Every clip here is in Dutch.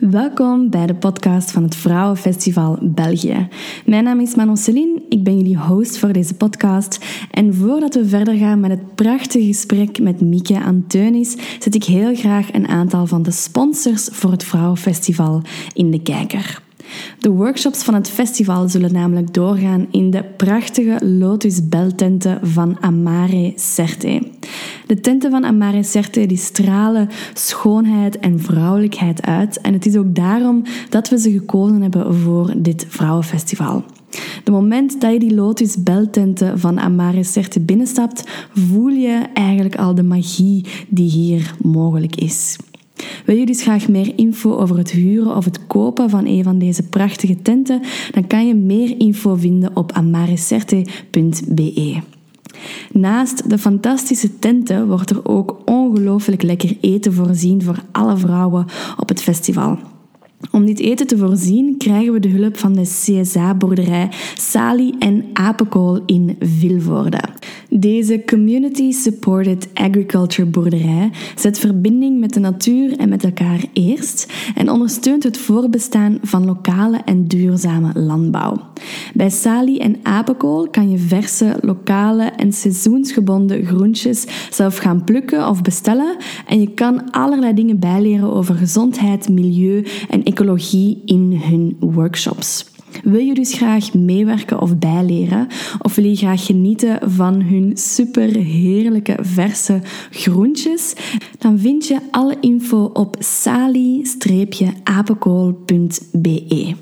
Welkom bij de podcast van het Vrouwenfestival België. Mijn naam is Manon Celine, ik ben jullie host voor deze podcast. En voordat we verder gaan met het prachtige gesprek met Mieke Anteunis, zet ik heel graag een aantal van de sponsors voor het Vrouwenfestival in de kijker. De workshops van het festival zullen namelijk doorgaan in de prachtige Lotus van Amare Certe. De tenten van Amare Certe die stralen schoonheid en vrouwelijkheid uit en het is ook daarom dat we ze gekozen hebben voor dit vrouwenfestival. De moment dat je die Lotus Beltenten van Amare Certe binnenstapt, voel je eigenlijk al de magie die hier mogelijk is. Wil je dus graag meer info over het huren of het kopen van een van deze prachtige tenten? Dan kan je meer info vinden op amarecerte.be. Naast de fantastische tenten wordt er ook ongelooflijk lekker eten voorzien voor alle vrouwen op het festival. Om dit eten te voorzien krijgen we de hulp van de CSA-boerderij Sali en Apenkool in Vilvoorde. Deze Community Supported Agriculture boerderij zet verbinding met de natuur en met elkaar eerst en ondersteunt het voorbestaan van lokale en duurzame landbouw. Bij Sali en Apenkool kan je verse, lokale en seizoensgebonden groentjes zelf gaan plukken of bestellen en je kan allerlei dingen bijleren over gezondheid, milieu en ecologie in hun workshops. Wil je dus graag meewerken of bijleren? Of wil je graag genieten van hun super heerlijke verse groentjes? Dan vind je alle info op sali-apenkool.be.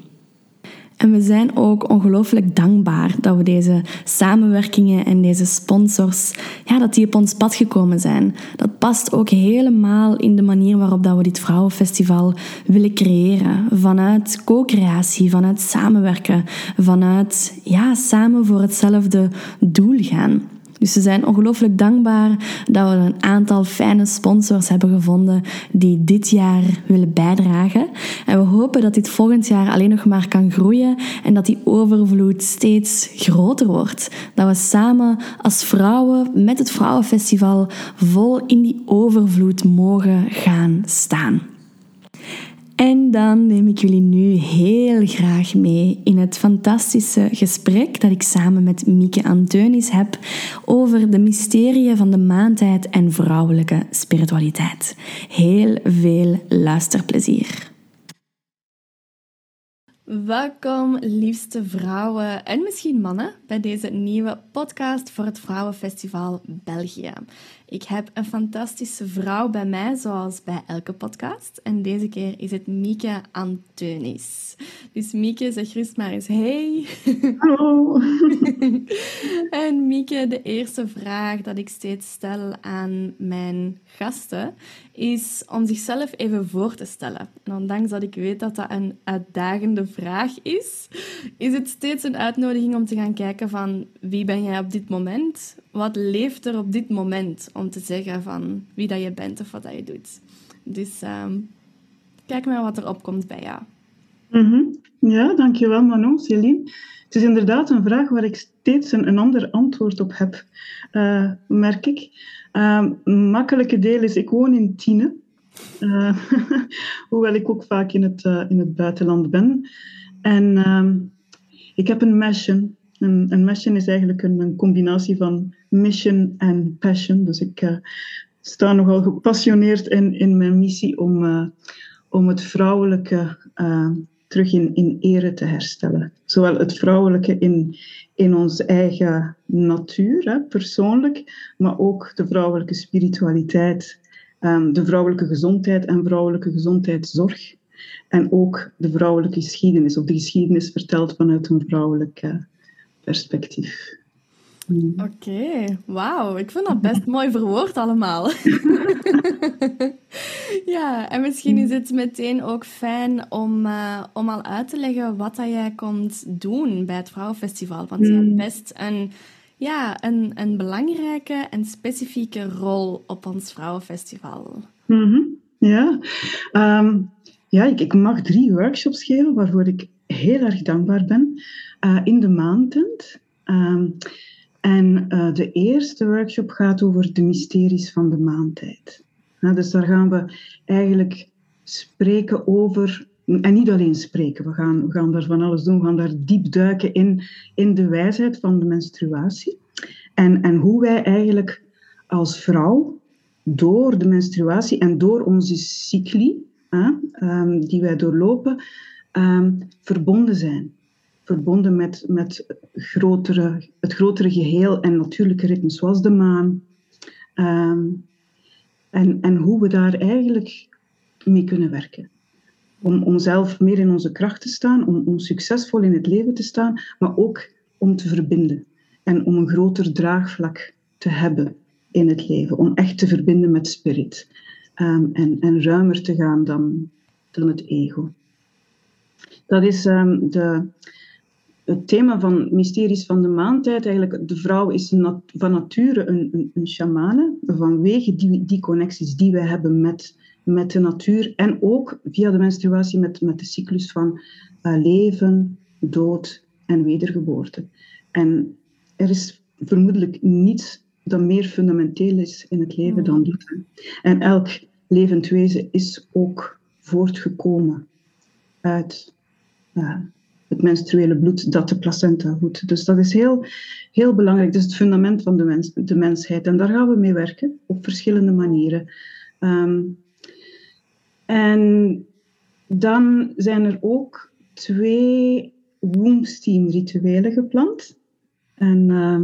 En we zijn ook ongelooflijk dankbaar dat we deze samenwerkingen en deze sponsors, ja, dat die op ons pad gekomen zijn. Dat past ook helemaal in de manier waarop dat we dit vrouwenfestival willen creëren. Vanuit co-creatie, vanuit samenwerken, vanuit ja, samen voor hetzelfde doel gaan. Dus we zijn ongelooflijk dankbaar dat we een aantal fijne sponsors hebben gevonden die dit jaar willen bijdragen. En we hopen dat dit volgend jaar alleen nog maar kan groeien en dat die overvloed steeds groter wordt. Dat we samen als vrouwen met het Vrouwenfestival vol in die overvloed mogen gaan staan. En dan neem ik jullie nu heel graag mee in het fantastische gesprek dat ik samen met Mieke Anteunis heb over de mysterieën van de maandtijd en vrouwelijke spiritualiteit. Heel veel luisterplezier. Welkom, liefste vrouwen en misschien mannen, bij deze nieuwe podcast voor het Vrouwenfestival België. Ik heb een fantastische vrouw bij mij, zoals bij elke podcast. En deze keer is het Mieke Anteunis. Dus Mieke, zeg rust maar eens hey. Hallo. en Mieke, de eerste vraag dat ik steeds stel aan mijn gasten is om zichzelf even voor te stellen. En ondanks dat ik weet dat dat een uitdagende vraag is, is het steeds een uitnodiging om te gaan kijken van wie ben jij op dit moment? Wat leeft er op dit moment? Om te zeggen van wie dat je bent of wat dat je doet. Dus um, kijk maar wat er opkomt bij jou. Mm. Ja, dankjewel Manon, Celine. Het is inderdaad een vraag waar ik steeds een, ander antwoord op heb, uh, merk ik. Uh, makkelijke deel is, ik woon in Tiene. Uh, hoewel ik ook vaak in het, uh, in het buitenland ben. En uh, ik heb een mission. Een, een mission is eigenlijk een, combinatie van mission en passion. Dus ik sta nogal gepassioneerd in, in mijn missie om, om het vrouwelijke terug in, in ere te herstellen. Zowel het vrouwelijke in, in onze eigen natuur, persoonlijk, maar ook de vrouwelijke spiritualiteit, um, de vrouwelijke gezondheid en vrouwelijke gezondheidszorg. En ook de vrouwelijke geschiedenis, of de geschiedenis verteld vanuit een vrouwelijk uh, perspectief. Oké, okay. wauw. Ik vind dat best mooi verwoord allemaal. ja, en misschien is het meteen ook fijn om, uh, om al uit te leggen wat dat jij komt doen bij het Vrouwenfestival. Want je hebt best een, ja, een, een belangrijke en specifieke rol op ons Vrouwenfestival. Mm -hmm. Ja, um, ja ik, ik mag drie workshops geven waarvoor ik heel erg dankbaar ben. Uh, in de maandtent. Um, en uh, de eerste workshop gaat over de mysteries van de maantijd. Nou, dus daar gaan we eigenlijk spreken over en niet alleen spreken, we gaan, we gaan daar van alles doen. We gaan daar diep duiken in, in de wijsheid van de menstruatie. En, en hoe wij eigenlijk als vrouw door de menstruatie en door onze cycli, hè, um, die wij doorlopen, um, verbonden zijn. Verbonden met, met grotere, het grotere geheel en natuurlijke ritmes, zoals de maan. Um, en, en hoe we daar eigenlijk mee kunnen werken om, om zelf meer in onze kracht te staan, om, om succesvol in het leven te staan, maar ook om te verbinden en om een groter draagvlak te hebben in het leven, om echt te verbinden met spirit um, en, en ruimer te gaan dan, dan het ego. Dat is um, de, het thema van Mysteries van de Maantijd. Eigenlijk, de vrouw is nat, van nature een, een, een shamane, vanwege die, die connecties die wij hebben met met de natuur en ook via de menstruatie met, met de cyclus van uh, leven, dood en wedergeboorte. En er is vermoedelijk niets dat meer fundamenteel is in het leven dan dit. En elk levend wezen is ook voortgekomen uit uh, het menstruele bloed dat de placenta voedt. Dus dat is heel, heel belangrijk. Dat is het fundament van de, mens, de mensheid. En daar gaan we mee werken op verschillende manieren. Um, en dan zijn er ook twee Wombsteam rituelen gepland. En uh,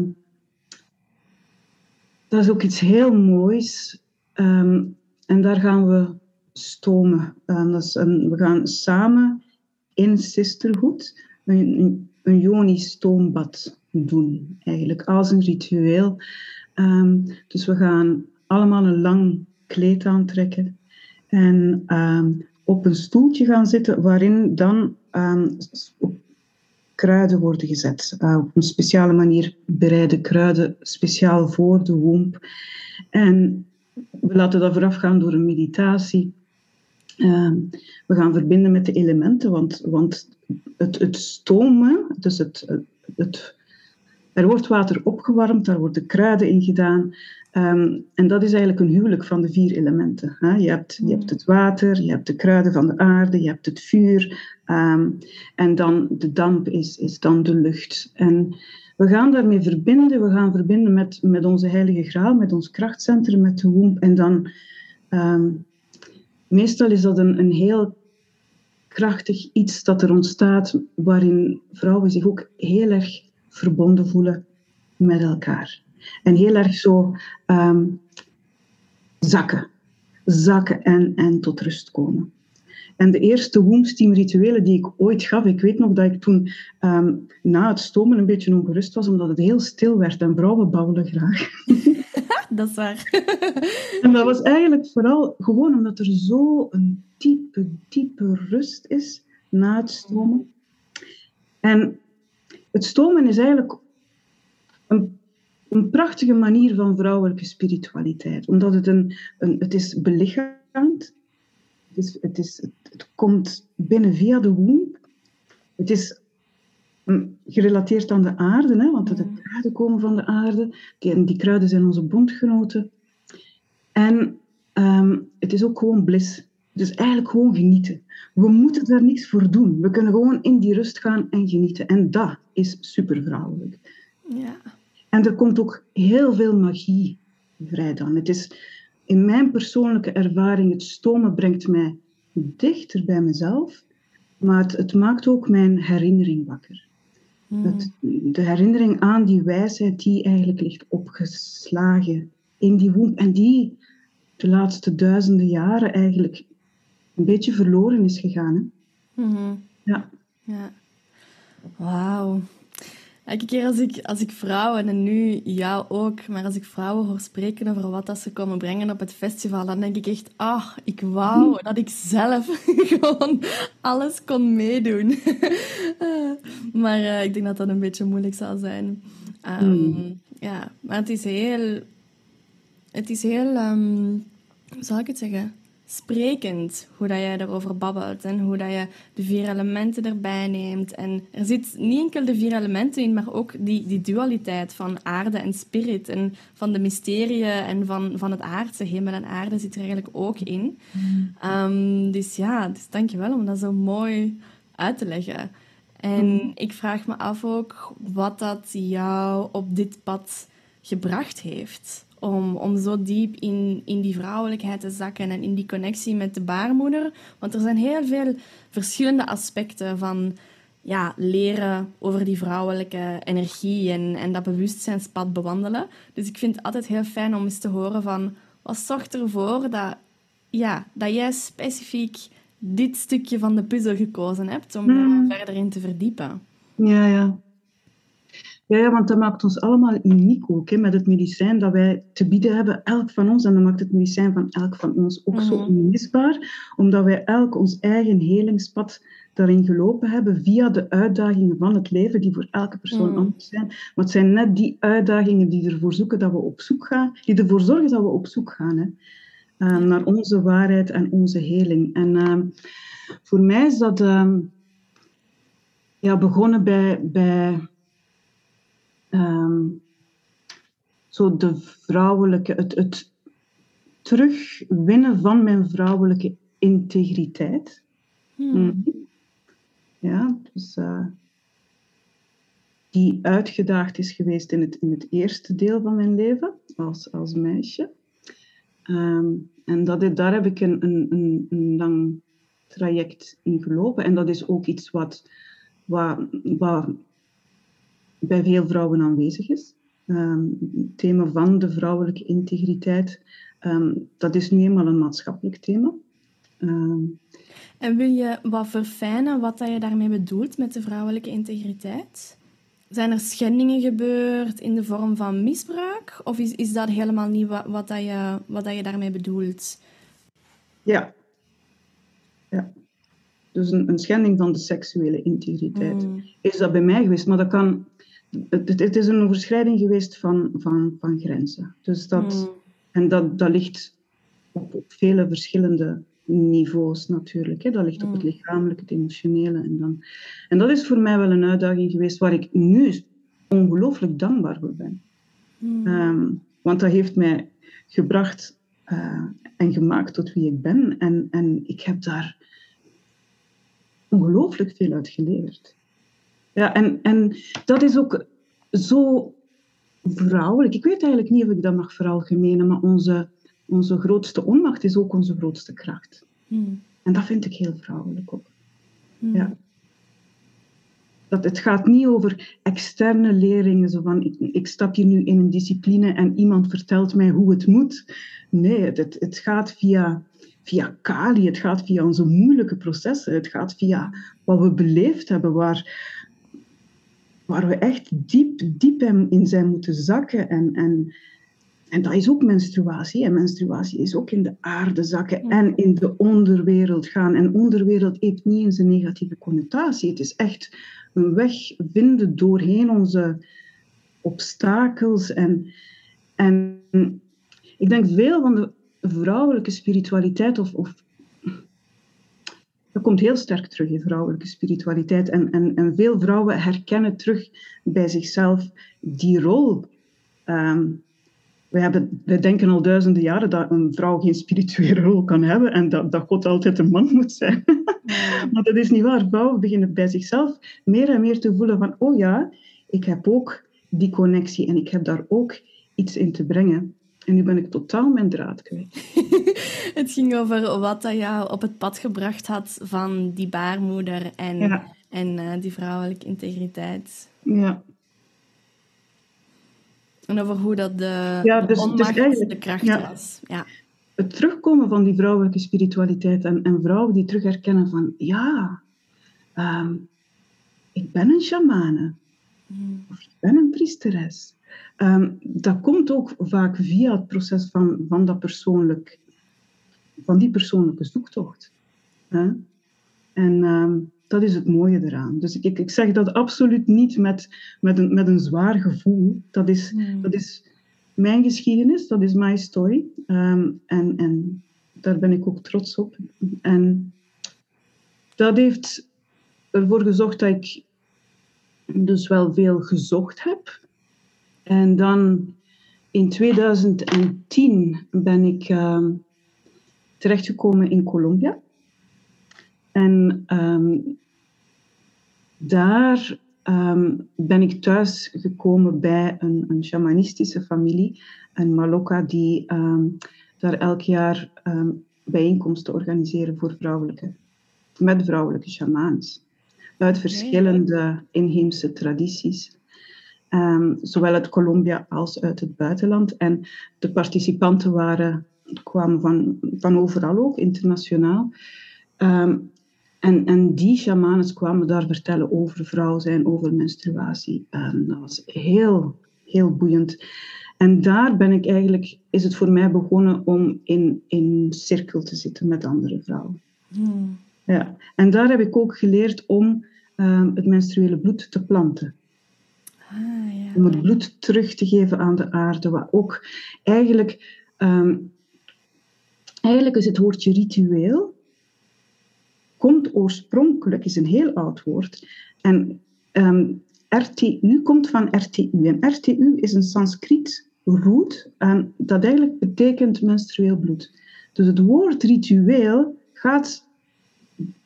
dat is ook iets heel moois. Um, en daar gaan we stomen. We gaan samen in Sisterhood een, een, een yoni-stoombad doen, eigenlijk als een ritueel. Um, dus we gaan allemaal een lang kleed aantrekken en ehm, op een stoeltje gaan zitten waarin dan um, kruiden worden gezet. Uh, op een speciale manier bereiden kruiden speciaal voor de womb. En we laten dat voorafgaan door een meditatie. Uh, we gaan verbinden met de elementen, want, want het, het stomen, dus het, het, er wordt water opgewarmd, daar worden kruiden in gedaan. Um, en dat is eigenlijk een huwelijk van de vier elementen. Hè. Je, hebt, je hebt het water, je hebt de kruiden van de aarde, je hebt het vuur. Um, en dan de damp is, is dan de lucht. En we gaan daarmee verbinden. We gaan verbinden met, met onze heilige graal, met ons krachtcentrum, met de womb. En dan, meestal is dat een, een heel krachtig iets dat er ontstaat, waarin vrouwen zich ook heel erg verbonden voelen met elkaar. En heel erg zo um, zakken. Zakken en, en tot rust komen. En de eerste wombsteam rituelen die ik ooit gaf, ik weet nog dat ik toen um, na het stomen een beetje ongerust was, omdat het heel stil werd en vrouwen babbelen graag. dat is waar. en dat was eigenlijk vooral gewoon omdat er zo een diepe, diepe rust is na het stomen. En het stomen is eigenlijk een een prachtige manier van vrouwelijke spiritualiteit. Omdat het, een, een het is belichaamd. Het, is, het, is, het, komt binnen via de womb. Het is mm, gerelateerd aan de aarde, hè, want de kruiden komen van de aarde. Die, die kruiden zijn onze bondgenoten. En um, het is ook gewoon bliss. Dus eigenlijk gewoon genieten. We moeten daar niks voor doen. We kunnen gewoon in die rust gaan en genieten. En dat is super vrouwelijk. Ja. En er komt ook heel veel magie vrij dan. Het is in mijn persoonlijke ervaring, het stomen brengt mij dichter bij mezelf, maar het, het maakt ook mijn herinnering wakker. Hmm. Het, de herinnering aan die wijsheid die eigenlijk ligt opgeslagen in die womb en die de laatste duizenden jaren eigenlijk een beetje verloren is gegaan. Hè? Hmm. Ja. ja. Wauw. Elke keer als ik, als ik vrouwen, en nu jou ook, maar als ik vrouwen hoor spreken over wat dat ze komen brengen op het festival, dan denk ik echt, ah, ik wou dat ik zelf gewoon alles kon meedoen. maar uh, ik denk dat dat een beetje moeilijk zal zijn. Um, mm. Ja, maar het is heel... Het is heel... Um, hoe zal ik het zeggen? Sprekend hoe dat jij erover babbelt en hoe dat je de vier elementen erbij neemt. En er zit niet enkel de vier elementen in, maar ook die, die dualiteit van aarde en spirit en van de mysterieën en van, van het aardse. Hemel en aarde zit er eigenlijk ook in. Um, dus ja, dus dankjewel om dat zo mooi uit te leggen. En ik vraag me af ook wat dat jou op dit pad gebracht heeft om, om zo diep in, in die vrouwelijkheid te zakken en in die connectie met de baarmoeder. Want er zijn heel veel verschillende aspecten van ja, leren over die vrouwelijke energie en, en dat bewustzijnspad bewandelen. Dus ik vind het altijd heel fijn om eens te horen van wat zorgt ervoor dat, ja, dat jij specifiek dit stukje van de puzzel gekozen hebt om mm. verder in te verdiepen. Ja, ja. Ja, ja, want dat maakt ons allemaal uniek ook, hè, met het medicijn dat wij te bieden hebben, elk van ons. En dat maakt het medicijn van elk van ons ook zo mhm. onmisbaar, omdat wij elk ons eigen helingspad daarin gelopen hebben via de uitdagingen van het leven, die voor elke persoon mm. anders zijn. Maar het zijn net die uitdagingen die ervoor zoeken dat we op zoek gaan, die ervoor zorgen dat we op zoek gaan hè, uh, naar onze waarheid en onze heling. En uh, voor mij is dat uh, ja, begonnen bij, bij um, zo de vrouwelijke, het, het terugwinnen van mijn vrouwelijke integriteit. Hmm. Mhm. Ja, dus uh, die uitgedaagd is geweest in het, in het eerste deel van mijn leven als, als meisje. Um, en dat, daar heb ik een, een, een, een lang traject in gelopen. En dat is ook iets wat, wat, wat bij veel vrouwen aanwezig is. Um, het thema van de vrouwelijke integriteit, um, dat is nu eenmaal een maatschappelijk thema. Um, en wil je wat verfijnen wat dat je daarmee bedoelt met de vrouwelijke integriteit? Zijn er schendingen gebeurd in de vorm van misbruik? Of is, is dat helemaal niet wat, wat, dat je, wat dat je daarmee bedoelt? Ja. ja. Dus een, een schending van de seksuele integriteit. Mm. Is dat bij mij geweest? Maar dat kan het, het, is een overschrijding geweest van, van, van grenzen. Dus dat, hmm. En dat, dat ligt op, op, vele verschillende niveaus natuurlijk. Hè. Dat ligt op het hmm. lichamelijke, het emotionele. En, dan, en dat is voor mij wel een uitdaging geweest waar ik nu ongelooflijk dankbaar voor ben. Hmm. Ehm, want dat heeft mij gebracht uh, en gemaakt tot wie ik ben. En, en ik heb daar ongelooflijk veel uit geleerd. Ja, en, en dat is ook zo vrouwelijk. Ik weet eigenlijk niet of ik dat mag veralgemenen, maar onze, onze grootste onmacht is ook onze grootste kracht. Hmm. En dat vind ik heel vrouwelijk ook. Hmm. Ja. Dat het gaat niet over externe leringen, zo van ik, ik, stap hier nu in een discipline en iemand vertelt mij hoe het moet. Nee, het, het gaat via, via Kali, het gaat via onze moeilijke processen, het gaat via wat we beleefd hebben, waar, waar we echt diep, diep in zijn moeten zakken. En, en, en dat is ook menstruatie. En menstruatie is ook in de aarde zakken en in de onderwereld gaan. En onderwereld heeft niet eens een negatieve connotatie. Het is echt een weg vinden doorheen onze obstakels. En, en ik denk veel van de vrouwelijke spiritualiteit of, of dat komt heel sterk terug in vrouwelijke spiritualiteit. En, en, en veel vrouwen herkennen terug bij zichzelf die rol. Um, we, hebben, we denken al duizenden jaren dat een vrouw geen spirituele rol kan hebben en dat, dat God altijd een man moet zijn. maar dat is niet waar. Vrouwen beginnen bij zichzelf meer en meer te voelen van, oh ja, ik heb ook die connectie en ik heb daar ook iets in te brengen. En nu ben ik totaal mijn draad kwijt. het ging over wat dat jou op het pad gebracht had van die baarmoeder en, en uh, die vrouwelijke integriteit. Ja. En over hoe dat de, ja, dus, de de kracht ja, was. Ja. Het terugkomen van die vrouwelijke spiritualiteit en, en vrouwen die terug herkennen van ja, um, ik ben een shamane. Mm. Of ik ben een priesteres. Um, dat komt ook vaak via het proces van, van, dat persoonlijk, van die persoonlijke zoektocht. Hè? En um, dat is het mooie eraan. Dus ik, ik zeg dat absoluut niet met, met, een, met een zwaar gevoel. Dat is, hmm. dat is mijn geschiedenis, dat is my story. Um, en, en daar ben ik ook trots op. En dat heeft ervoor gezorgd dat ik dus wel veel gezocht heb. En dan in 2010 ben ik uh, terechtgekomen in Colombia. En ehm, daar ehm, ben ik thuis gekomen bij een, een shamanistische familie, een Maloka, die daar elk jaar bijeenkomsten organiseren voor vrouwelijke, met vrouwelijke shamans. Uit verschillende inheemse tradities. Um, zowel uit Colombia als uit het buitenland. En de participanten waren, kwamen van, van overal ook, internationaal. Um, en, en die shamanes kwamen daar vertellen over vrouw zijn, over menstruatie. Um, dat was heel, heel boeiend. En daar ben ik eigenlijk, is het voor mij begonnen om in, in cirkel te zitten met andere vrouwen. Hmm. Ja. En daar heb ik ook geleerd om het menstruele bloed te planten. Ah, ja. Om het bloed terug te geven aan de aarde. Wat ook eigenlijk, um, eigenlijk is het woordje ritueel, komt oorspronkelijk, is een heel oud woord. En ehm, RTU komt van RTU. En RTU is een Sanskriet root en dat eigenlijk betekent menstrueel bloed. Dus het woord ritueel gaat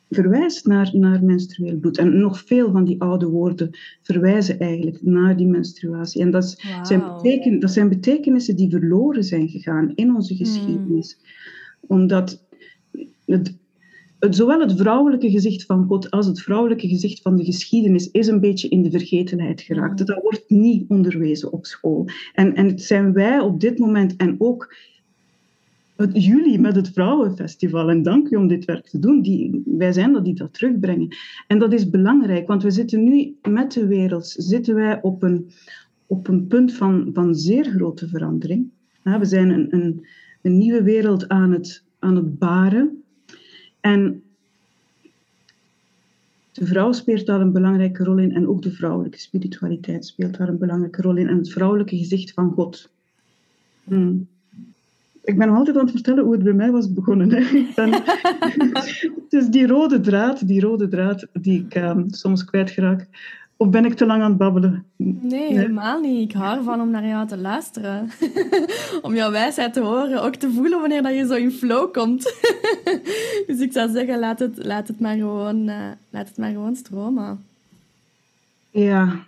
verwijst naar, naar menstrueel bloed. En nog veel van die oude woorden verwijzen eigenlijk naar die menstruatie. En dat, zijn, beteken, dat zijn betekenissen die verloren zijn gegaan in onze hmm. geschiedenis. Omdat het, het, zowel het vrouwelijke gezicht van God als het vrouwelijke gezicht van de geschiedenis is een beetje in de vergetenheid geraakt. Hmm. Dat wordt niet onderwezen op school. En, en het zijn wij op dit moment en ook het juli met het Vrouwenfestival. En dank u om dit werk te doen. Die, wij zijn dat die dat terugbrengen. En dat is belangrijk, want we zitten nu met de wereld zitten wij op een, op een punt van, van zeer grote verandering. we zijn een, een, een nieuwe wereld aan het, aan het baren. En de vrouw speelt daar een belangrijke rol in en ook de vrouwelijke spiritualiteit speelt daar een belangrijke rol in en het vrouwelijke gezicht van God. Hmm ik ben nog altijd aan het vertellen hoe het bij mij was begonnen. Hè. Ben, dus die rode draad, die rode draad die ik um, soms kwijtraak. Of ben ik te lang aan het babbelen? Nee, helemaal niet. Ik hou ervan om naar jou te luisteren. om jouw wijsheid te horen. Ook te voelen wanneer dat je zo in flow komt. dus ik zou zeggen, laat het, laat het, maar, gewoon, uh, laat het maar gewoon stromen. Ja.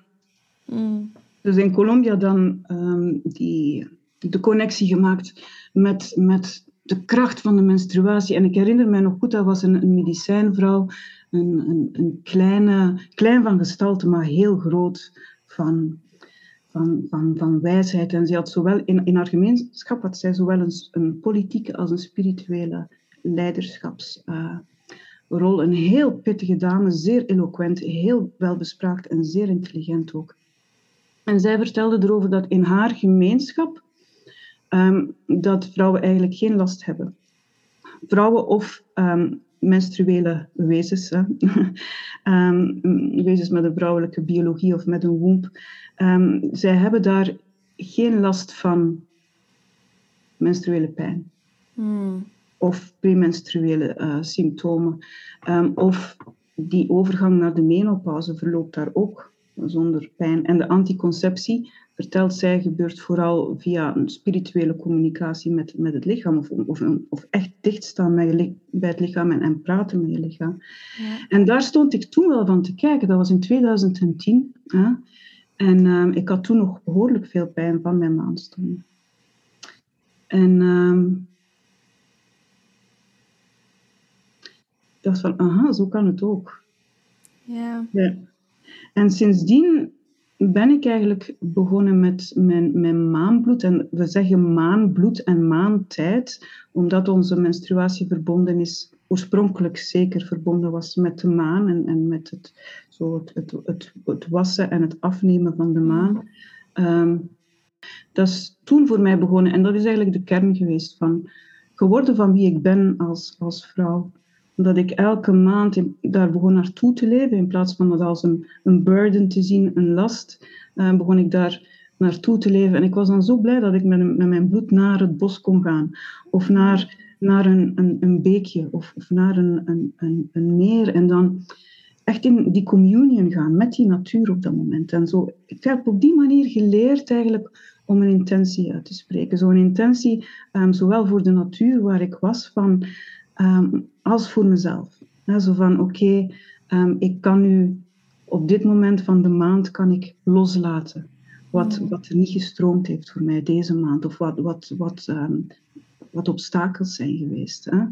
Mm. Dus in Colombia dan um, die, de connectie gemaakt met, met de kracht van de menstruatie. En ik herinner mij nog goed, dat was een, een medicijnvrouw, een, een, een, kleine, klein van gestalte, maar heel groot van, van, van, van wijsheid. En ze had zowel in, in haar gemeenschap had zij zowel een, een politieke als een spirituele leiderschapsrol. Een heel pittige dame, zeer eloquent, heel welbespraakt en zeer intelligent ook. En zij vertelde erover dat in haar gemeenschap Ehm, dat vrouwen eigenlijk geen last hebben. Vrouwen of um, menstruele wezens, um, wezens met een vrouwelijke biologie of met een womb, zij hebben daar geen last van menstruele pijn. Hmm. Of premenstruele uh, symptomen. of die overgang naar de menopauze verloopt daar ook zonder pijn. En de anticonceptie vertelt zij, gebeurt vooral via een spirituele communicatie met, met het lichaam. Of, of, of echt dichtstaan bij, bij het lichaam en, en praten met je lichaam. Ja. En daar stond ik toen wel van te kijken. Dat was in 2010. Hè? En uh, ik had toen nog behoorlijk veel pijn van mijn maandstonden. En uh, ik dacht van, aha, zo kan het ook. Ja. ja. En sindsdien ben ik eigenlijk begonnen met mijn, mijn maanbloed. En we zeggen maanbloed en maantijd, omdat onze menstruatie verbonden is, oorspronkelijk zeker verbonden was met de maan en, en met het, zo het, het, het, wassen en het afnemen van de maan. Ehm, dat is toen voor mij begonnen en dat is eigenlijk de kern geweest van geworden van wie ik ben als, als vrouw dat ik elke maand daar begon naartoe te leven, in plaats van dat als een, een burden te zien, een last, uh, begon ik daar naartoe te leven. En ik was dan zo blij dat ik met, met mijn bloed naar het bos kon gaan. Of naar naar een, een, een beekje of, of naar een, een, een, meer. En dan echt in die communion gaan met die natuur op dat moment. En zo, ik heb op die manier geleerd eigenlijk om een intentie uit te spreken. Zo'n intentie, um, zowel voor de natuur waar ik was, van, um, als voor mezelf. Ja, zo van, oké, okay, um, ik kan nu op dit moment van de maand kan ik loslaten. Wat, mm. wat er niet gestroomd heeft voor mij deze maand. Of wat, wat, wat, wat obstakels zijn geweest. Hè?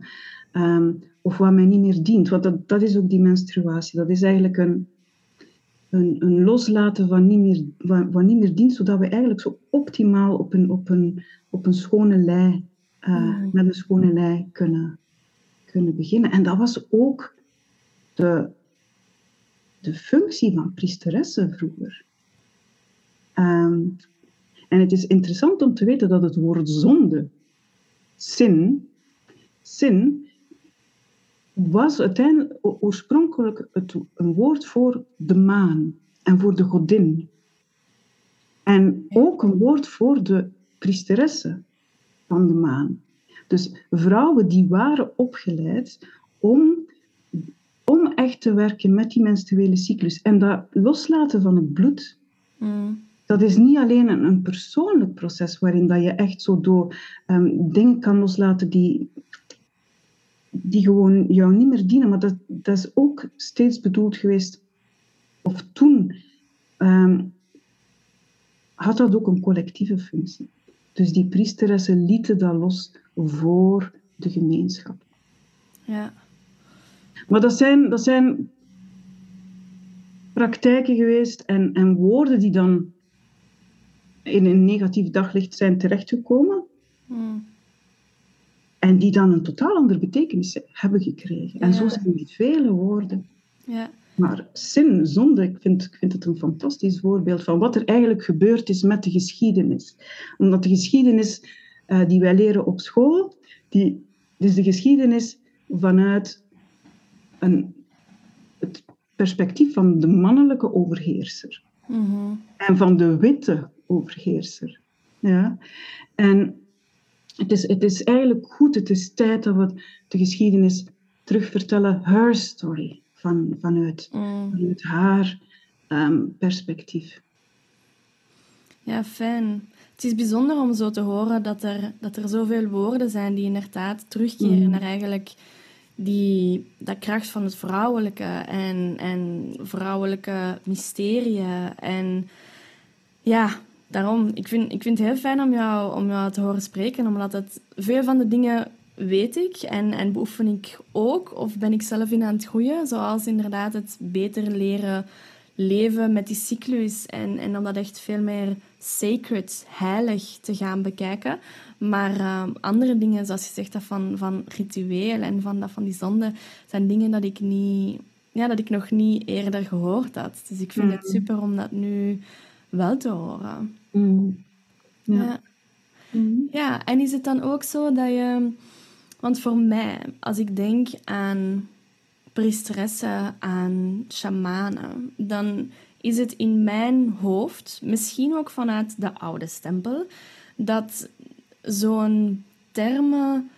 Of wat mij niet meer dient. Want dat, dat is ook die menstruatie. Dat is eigenlijk een, een, een loslaten van niet, meer, van, van, niet meer dient, zodat we eigenlijk zo optimaal op een, op een, op een schone lei, uh, met een schone lei kunnen, kunnen beginnen. En dat was ook de, de functie van priesteressen vroeger. Um, en het is interessant om te weten dat het woord zonde, sin, sin was uiteindelijk oorspronkelijk het, een woord voor de maan en voor de godin. En ook een woord voor de priesteressen van de maan. Dus vrouwen die waren opgeleid om, om echt te werken met die menstruele cyclus. En dat loslaten van het bloed, mm. dat is niet alleen een, een, persoonlijk proces waarin dat je echt zo door um, dingen kan loslaten die die gewoon jou niet meer dienen. Maar dat, dat is ook steeds bedoeld geweest, of toen um, had dat ook een collectieve functie. Dus die priesteressen lieten dat los voor de gemeenschap. Ja. Maar dat zijn, dat zijn praktijken geweest en, en woorden die dan in een negatief daglicht zijn terechtgekomen. Hmm. En die dan een totaal andere betekenis hebben gekregen. En zo zijn er vele woorden. Ja. Maar zin, zonde, ik vind, ik vind het een fantastisch voorbeeld van wat er eigenlijk gebeurd is met de geschiedenis. Omdat de geschiedenis uh, die wij leren op school, die, dus de geschiedenis vanuit een, het perspectief van de mannelijke overheerser. Mm -hmm. En van de witte overheerser. Ja? En het is, het is eigenlijk goed, het is tijd dat we de geschiedenis terugvertellen, her story, van, vanuit, mm. vanuit haar um, perspectief. Ja, fijn. Het is bijzonder om zo te horen dat er, dat er zoveel woorden zijn die inderdaad terugkeren mm. naar eigenlijk die, dat kracht van het vrouwelijke en, en vrouwelijke mysterieën. En ja, daarom, ik vind, ik vind het heel fijn om jou, om jou te horen spreken, omdat het, veel van de dingen weet ik en, en beoefen ik ook, of ben ik zelf in aan het groeien, zoals inderdaad het beter leren leven met die cyclus en, en om dat echt veel meer sacred, heilig te gaan bekijken. Maar uh, andere dingen, zoals je zegt, dat van, van ritueel en van, dat van die zonde, zijn dingen dat ik, niet, ja, dat ik nog niet eerder gehoord had. Dus ik vind het mm. super om dat nu wel te horen. Mm. Ja. Ja. Mm. ja, en is het dan ook zo dat je... Want voor mij, als ik denk aan priesteressen, aan shamanen, dan is het in mijn hoofd, misschien ook vanuit de oude stempel, dat zo'n termen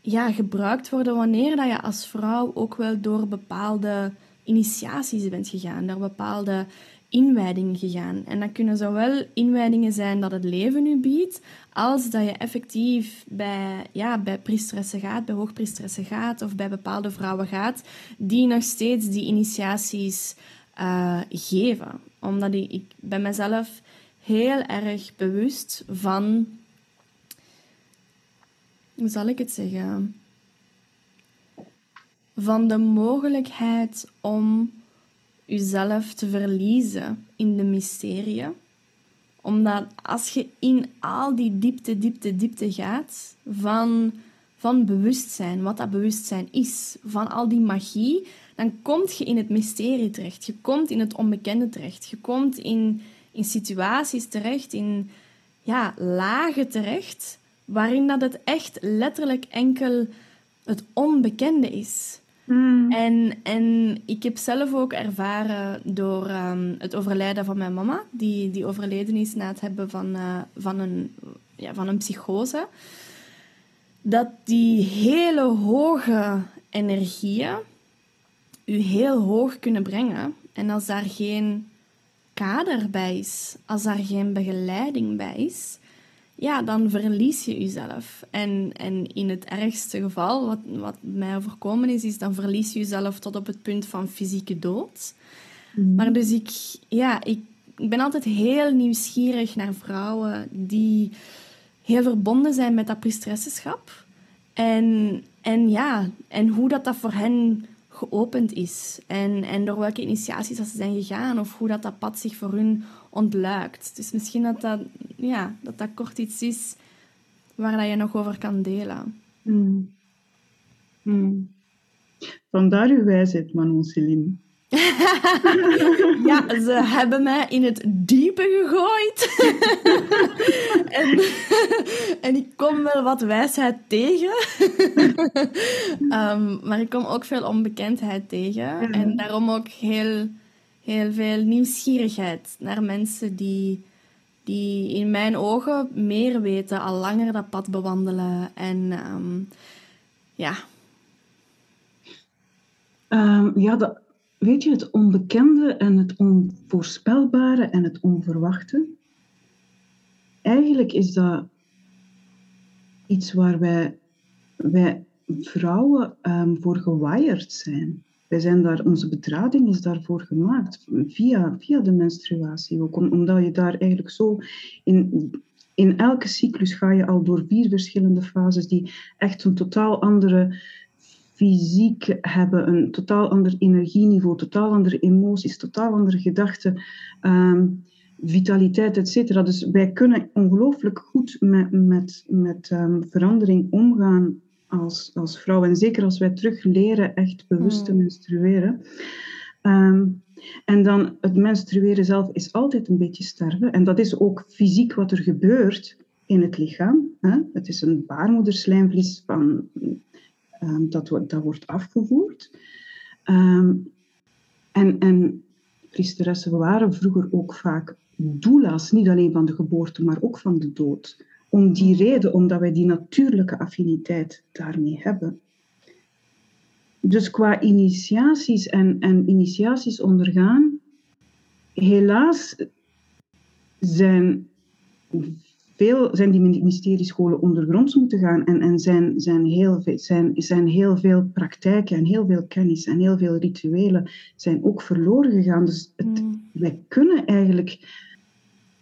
ja, gebruikt worden wanneer dat je als vrouw ook wel door bepaalde initiaties bent gegaan, door bepaalde inwijdingen gegaan. En dat kunnen zowel inwijdingen zijn dat het leven u biedt, als dat je effectief bij, ja, bij priesteressen gaat, bij hoogpriesteressen gaat of bij bepaalde vrouwen gaat, die nog steeds die initiaties uh, geven. Omdat ik, ik ben mezelf heel erg bewust van, hoe zal ik het zeggen, van de mogelijkheid om jezelf te verliezen in de mysterie. Omdat als je in al die diepte, diepte, diepte gaat van, van bewustzijn, wat dat bewustzijn is, van al die magie, dan kom je in het mysterie terecht. Je komt in het onbekende terecht. Je komt in, in situaties terecht, in ja, lagen terecht, waarin dat het echt letterlijk enkel het onbekende is. Mm. En, en ik heb zelf ook ervaren door um, het overlijden van mijn mama, die, die overleden is na het hebben van, uh, van, een, ja, van een psychose, dat die hele hoge energieën u heel hoog kunnen brengen. En als daar geen kader bij is, als daar geen begeleiding bij is, ja, dan verlies je jezelf. En, en in het ergste geval, wat, wat mij overkomen is, is dan verlies je jezelf tot op het punt van fysieke dood. Mm. Maar dus ik, ja, ik, ik ben altijd heel nieuwsgierig naar vrouwen die heel verbonden zijn met dat priestressenschap. En, en ja, en hoe dat, dat voor hen geopend is. En, en door welke initiaties dat ze zijn gegaan. Of hoe dat, dat pad zich voor hun ontluikt. Dus misschien dat dat, ja, dat dat kort iets is waar dat je nog over kan delen. Mm. Mm. Vandaar uw wijsheid, Manon Celine. Ja, ze hebben mij in het diepe gegooid. en, en ik kom wel wat wijsheid tegen. um, maar ik kom ook veel onbekendheid tegen. En daarom ook heel, heel veel nieuwsgierigheid naar mensen die, die in mijn ogen meer weten, al langer dat pad bewandelen. En um, ja. Um, ja, dat weet je, het onbekende en het onvoorspelbare en het onverwachte. Eigenlijk is dat iets waar wij, wij vrouwen um, voor gewired zijn. Wij zijn daar, onze bedrading is daarvoor gemaakt, via, via de menstruatie omdat je daar eigenlijk zo in, in elke cyclus ga je al door vier verschillende fases die echt een totaal andere fysiek hebben, een totaal ander energieniveau, totaal andere emoties, totaal andere gedachten, um, vitaliteit, etc. Dus wij kunnen ongelooflijk goed met, met, met um, verandering omgaan als, als vrouw. En zeker als wij terug leren echt bewust te hmm. menstrueren. Um, en dan het menstrueren zelf is altijd een beetje sterven. En dat is ook fysiek wat er gebeurt in het lichaam. Hè? Het is een baarmoederslijmvlies van um, dat, dat wordt afgevoerd. Um, en, en priesteressen waren vroeger ook vaak doula's, niet alleen van de geboorte, maar ook van de dood. Om die reden, omdat wij die natuurlijke affiniteit daarmee hebben. Dus qua initiaties en, en initiaties ondergaan, helaas zijn veel zijn die mysteriescholen ondergronds moeten gaan en, en zijn, zijn, heel veel, zijn, zijn heel veel praktijken en heel veel kennis en heel veel rituelen zijn ook verloren gegaan. Dus het, mm. wij kunnen eigenlijk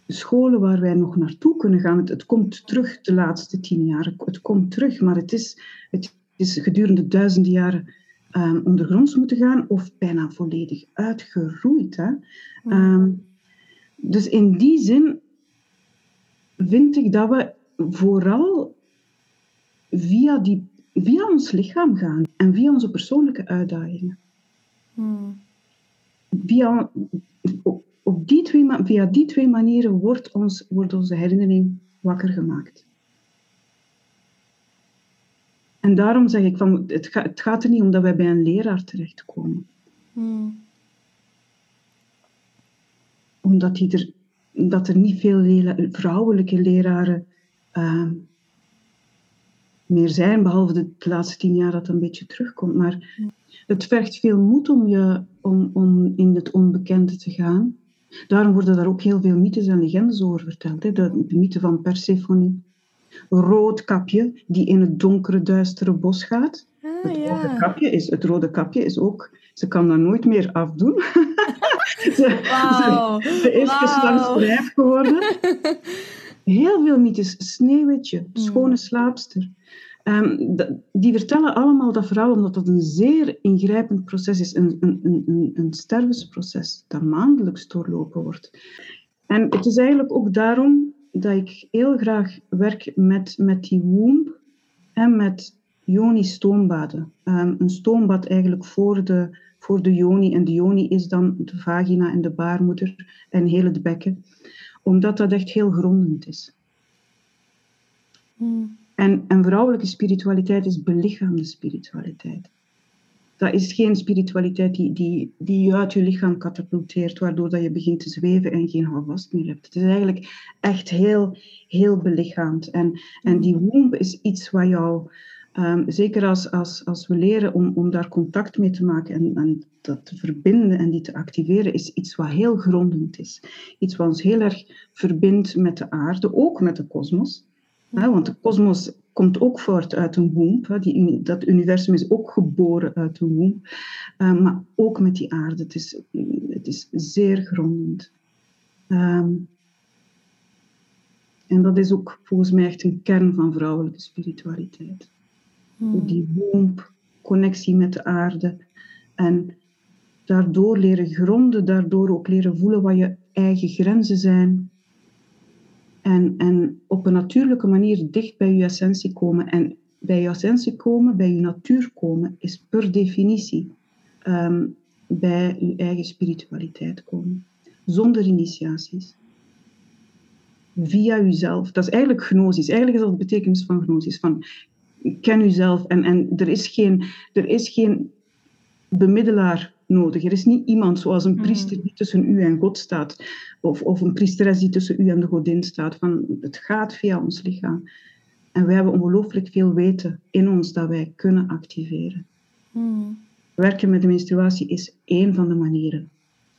scholen waar wij nog naartoe kunnen gaan, het, het, komt terug de laatste tien jaar, het komt terug, maar het is, het is gedurende duizenden jaren um, ondergronds moeten gaan of bijna volledig uitgeroeid. Hè? Mm. Ehm, dus in die zin vind ik dat we vooral via, die, via ons lichaam gaan en via onze persoonlijke uitdagingen. Hmm. Via, op die twee, via die twee manieren wordt, ons, wordt onze herinnering wakker gemaakt. En daarom zeg ik, van, het, gaat, het gaat er niet om dat wij bij een leraar terechtkomen. Hmm. Omdat hij er dat er niet veel vrouwelijke leraren uh, meer zijn, behalve de, laatste tien jaar dat een beetje terugkomt. Maar het vergt veel moed om, je, om, om in het onbekende te gaan. Daarom worden daar ook heel veel mythes en legendes over verteld. Hè. De, de mythe van Persephone. Roodkapje, die in het donkere, duistere bos gaat. Ah, het, rode kapje is, het rode kapje is ook... Ze kan dat nooit meer afdoen. ze, wow. is wow. geslachtsrijf geworden. Heel veel mythes. Sneeuwwitje, hmm. schone slaapster. Um, die vertellen allemaal dat verhaal omdat dat een zeer ingrijpend proces is. Een, een, een, een stervensproces dat maandelijks doorlopen wordt. En het is eigenlijk ook daarom dat ik heel graag werk met, met die womb en met yoni-stoombaden. Um, een stoombad eigenlijk voor de voor de yoni. En de yoni is dan de vagina en de baarmoeder en heel het bekken. Omdat dat echt heel grondend is. Hmm. En, en vrouwelijke spiritualiteit is belichaamde spiritualiteit. dat is geen spiritualiteit die, die, die je uit je lichaam katapulteert, waardoor dat je begint te zweven en geen houvast meer hebt. Het is eigenlijk echt heel, heel belichaamd. En, en die womb is iets wat jou, um, zeker als, als, als we leren om, om daar contact mee te maken en, en dat te verbinden en die te activeren, is iets wat heel grondend is. Iets wat ons heel erg verbindt met de aarde, ook met de kosmos. Want de kosmos komt ook voort uit een womb. Die, dat universum is ook geboren uit een womb. Uh, maar ook met die aarde. Het is, het is zeer grondend. Um, en dat is ook volgens mij echt een kern van vrouwelijke spiritualiteit. Hmm. Die womb, connectie met de aarde. En daardoor leren gronden, daardoor ook leren voelen wat je eigen grenzen zijn. En, en op een natuurlijke manier dicht bij je essentie komen. En bij je essentie komen, bij je natuur komen, is per definitie ehm, bij je eigen spiritualiteit komen. Zonder initiaties. Via jezelf. Dat is eigenlijk gnosis. Eigenlijk is dat de betekenis van gnosis. Van ken jezelf. En, en er, is geen, er is geen bemiddelaar nodig. Er is niet iemand zoals een priester die tussen u en God staat, of, of een priesteres die tussen u en de godin staat. Van, het gaat via ons lichaam. En wij hebben ongelooflijk veel weten in ons dat wij kunnen activeren. Mm. Werken met de menstruatie is één van de manieren.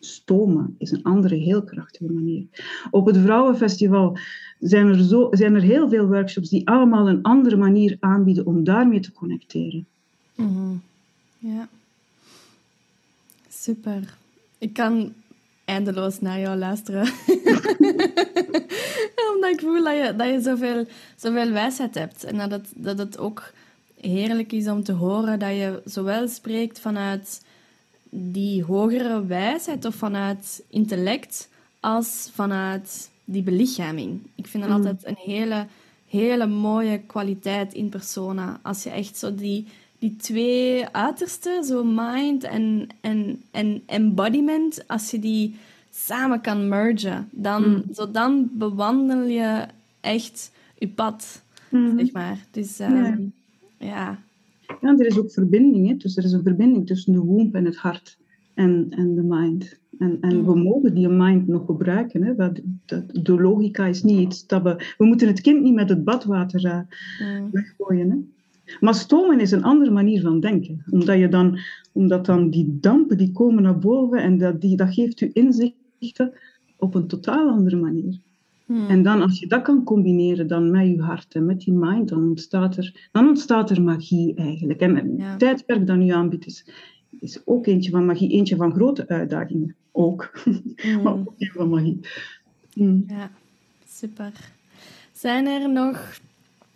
Stomen is een andere heel krachtige manier. Op het Vrouwenfestival zijn er, zo, zijn er heel veel workshops die allemaal een andere manier aanbieden om daarmee te connecteren. Mm Ja. Super. Ik kan eindeloos naar jou luisteren. Omdat ik voel dat je, dat je zoveel, zoveel wijsheid hebt. En dat dat het ook heerlijk is om te horen dat je zowel spreekt vanuit die hogere wijsheid of vanuit intellect, als vanuit die belichaming. Ik vind dat mm. altijd een hele, hele mooie kwaliteit in persona. Als je echt zo die die twee uitersten, zo mind en, en, en embodiment, als je die samen kan mergen, dan, mm. zo dan bewandel je echt je pad, mm. zeg maar. Dus um, ja. ja. Ja. er is ook verbinding. Hè? Dus er is een verbinding tussen de womb en het hart en, en de mind. En, en we mogen die mind nog gebruiken. Hè? Dat, dat, de logica is niet iets dat we... We moeten het kind niet met het badwater uh, weggooien. Hè? Maar stomen is een andere manier van denken. Omdat, je dan, omdat dan die dampen die komen naar boven en dat, die, dat geeft u inzichten op een totaal andere manier. Hmm. En dan als je dat kan combineren dan met je hart en met die mind, dan ontstaat er, dan ontstaat er magie eigenlijk. En het tijdperk dat nu aanbiedt is, is ook eentje van magie, eentje van grote uitdagingen. Ook. Hmm. maar ook een van magie. Hmm. Ja, super. Zijn er nog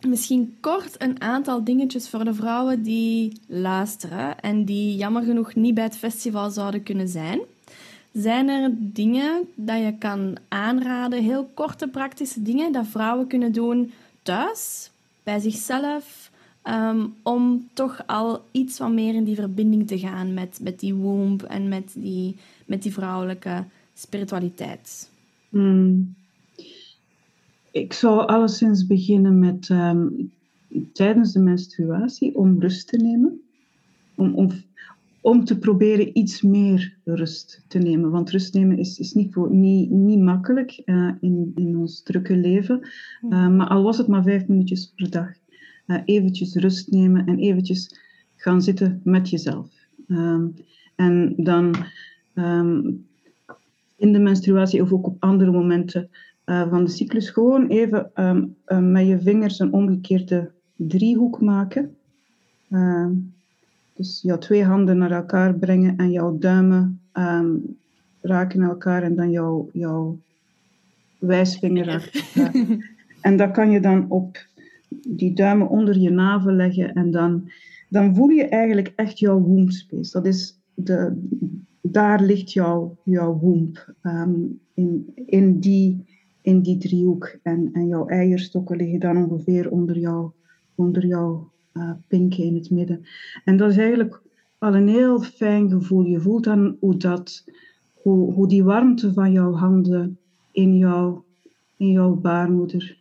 Misschien kort een aantal dingetjes voor de vrouwen die luisteren en die jammer genoeg niet bij het festival zouden kunnen zijn. Zijn er dingen dat je kan aanraden, heel korte praktische dingen dat vrouwen kunnen doen thuis, bij zichzelf, ehm, om toch al iets wat meer in die verbinding te gaan met, met die womb en met die, met die vrouwelijke spiritualiteit? Hmm. Ik zou alleszins beginnen met ehm, tijdens de menstruatie om rust te nemen. Om, om, om te proberen iets meer rust te nemen. Want rust nemen is, is niet, voor, niet, niet makkelijk uh, in, in ons drukke leven. Uh, maar al was het maar vijf minuutjes per dag. Uh, eventjes rust nemen en eventjes gaan zitten met jezelf. Um, en dan um, in de menstruatie of ook op andere momenten van de cyclus gewoon even um, um, met je vingers een omgekeerde driehoek maken. Dus jouw twee handen naar elkaar brengen en jouw duimen um, raken elkaar en dan jouw, jouw wijsvinger. en dat kan je dan op die duimen onder je navel leggen en dan, dan voel je eigenlijk echt jouw womb space. Dat is de, daar ligt jouw, jouw womb. in, in die in die driehoek. En, en jouw eierstokken liggen dan ongeveer onder, jou, onder jouw uh, pinken in het midden. En dat is eigenlijk al een heel fijn gevoel. Je voelt dan hoe, dat, hoe, hoe die warmte van jouw handen in, jou, in jouw baarmoeder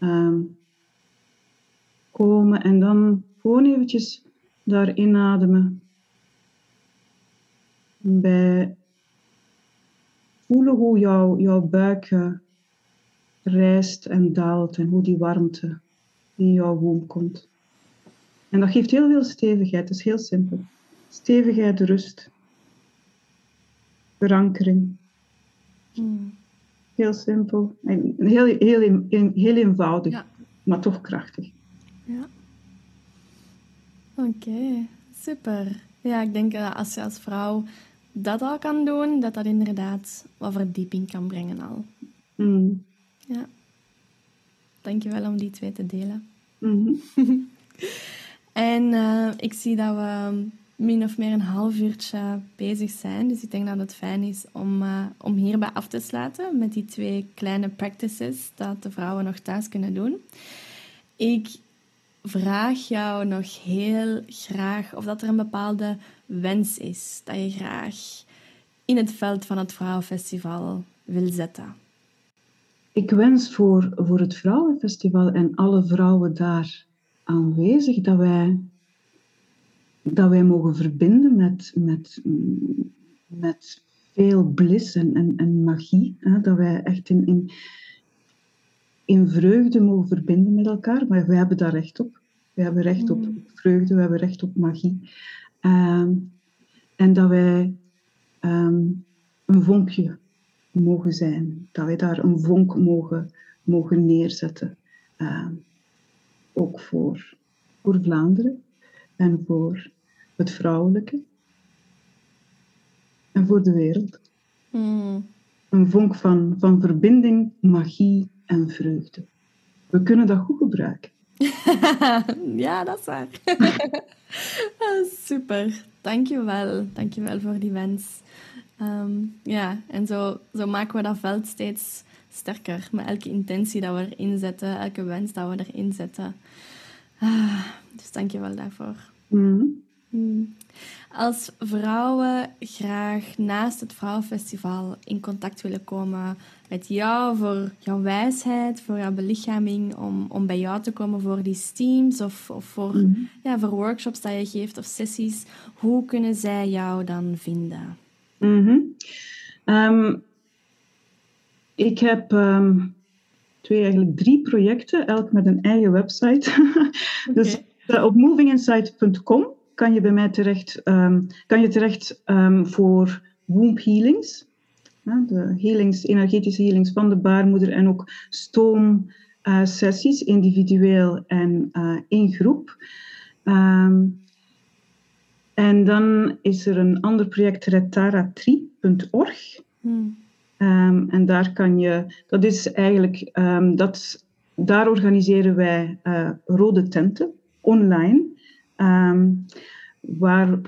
um, komen. En dan gewoon eventjes daar inademen. bij voelen hoe jouw, jouw buik eh, rijst en daalt en hoe die warmte in jouw womb komt. En dat geeft heel veel stevigheid, het is heel simpel. Stevigheid, rust, verankering. Hmm. Heel simpel. En heel, heel, heel eenvoudig, maar toch krachtig. Ja. Oké, super. Ja, ik denk dat als je als vrouw dat al kan doen, dat dat inderdaad wat verdieping kan brengen al. Mm. Ja. Dankjewel om die twee te delen. Mm en uh, ik zie dat we min of meer een half uurtje bezig zijn. Dus ik denk dat het fijn is om, uh, om hierbij af te sluiten met die twee kleine practices dat de vrouwen nog thuis kunnen doen. Ik vraag jou nog heel graag of dat er een bepaalde wens is dat je graag in het veld van het Vrouwenfestival wil zetten. Ik wens voor, voor het Vrouwenfestival en alle vrouwen daar aanwezig dat wij, dat wij mogen verbinden met, met, met veel bliss en, en, en magie. Hè? Dat wij echt in, in, in vreugde mogen verbinden met elkaar, maar we hebben daar recht op. We hebben recht op mm. vreugde, we hebben recht op magie. Ehm, en dat wij ehm, een vonkje mogen zijn, dat wij daar een vonk mogen, mogen neerzetten. Ehm, ook voor, voor Vlaanderen en voor het vrouwelijke en voor de wereld. Mm. Een vonk van, van verbinding, magie en vreugde. We kunnen dat goed gebruiken. ja, dat is waar. Ah, super. Dankjewel. Dankjewel voor die wens. Ehm, ja, en zo, zo maken we dat veld steeds sterker. Met elke intentie dat we erin zetten, elke wens dat we erin zetten. Ah, dus dankjewel daarvoor. Mm. Mm. Als vrouwen graag naast het Vrouwenfestival in contact willen komen met jou voor jouw wijsheid, voor jouw belichaming, om, om bij jou te komen voor die steams of, of voor, Mhm. ja, voor workshops dat je geeft of sessies, hoe kunnen zij jou dan vinden? Mhm. Ehm, ik heb ehm, twee, eigenlijk drie projecten, elk met een eigen website. dus eh, op movinginsight.com kan je bij mij terecht, ehm, kan je terecht ehm, voor womb healings. Ja, de healings, energetische healings van de baarmoeder en ook stoomsessies, individueel en eh, in groep. En dan is er een ander project, retaratri.org. Hmm. Ehm, en daar kan je, dat is eigenlijk, ehm, dat, daar organiseren wij eh, rode tenten online, ehm, waar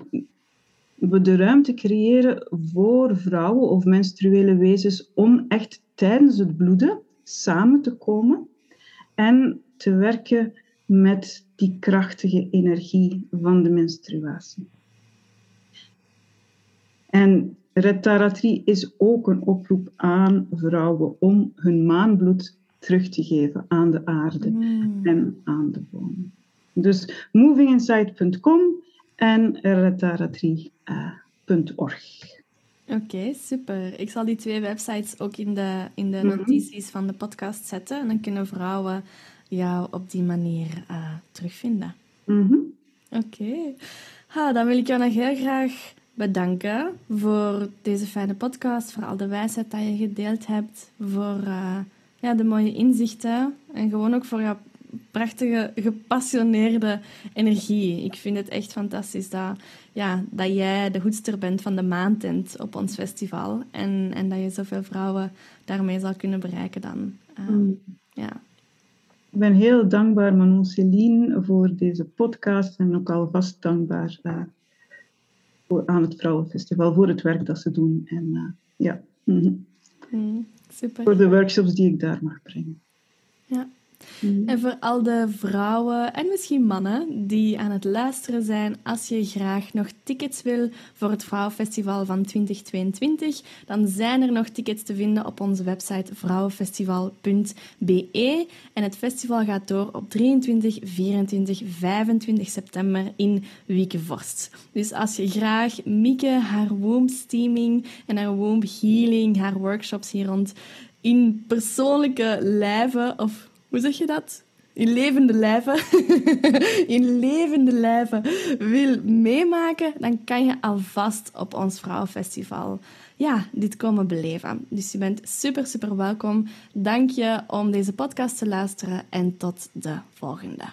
we de ruimte creëren voor vrouwen of menstruele wezens om echt tijdens het bloeden samen te komen en te werken met die krachtige energie van de menstruatie. En Retaratri is ook een oproep aan vrouwen om hun maanbloed terug te geven aan de aarde Hmm. en aan de bomen. Dus movinginsight.com en retaratri.org. Oké, super. Ik zal die twee websites ook in de, in de Mhm. notities van de podcast zetten. En dan kunnen vrouwen jou op die manier eh, terugvinden. Mhm. Oké. Ha, dan wil ik jou nog heel graag bedanken voor deze fijne podcast, voor al de wijsheid dat je gedeeld hebt, voor eh, ja, de mooie inzichten en gewoon ook voor jouw prachtige, gepassioneerde energie. Ik vind het echt fantastisch dat, ja, dat jij de hoedster bent van de maantent op ons festival en, en dat je zoveel vrouwen daarmee zal kunnen bereiken dan. Eh, Mm. Ja. Ik ben heel dankbaar, Manon Celine, voor deze podcast en ook alvast dankbaar eh, voor, aan het Vrouwenfestival voor het werk dat ze doen. En eh, ja, mhm. Mm, super. voor de workshops die ik daar mag brengen. Ja, Mm. En voor al de vrouwen en misschien mannen die aan het luisteren zijn, als je graag nog tickets wil voor het Vrouwenfestival van 2022, dan zijn er nog tickets te vinden op onze website vrouwenfestival.be. En het festival gaat door op 23, 24, 25 september in Wiekenvorst. Dus als je graag Mieke, haar womb steaming en haar womb healing, haar workshops hier rond in persoonlijke lijven, of hoe zeg je dat? In levende lijven, in levende lijven wil meemaken, dan kan je alvast op ons Vrouwenfestival ja, dit komen beleven. Dus je bent super, super welkom. Dank je om deze podcast te luisteren en tot de volgende.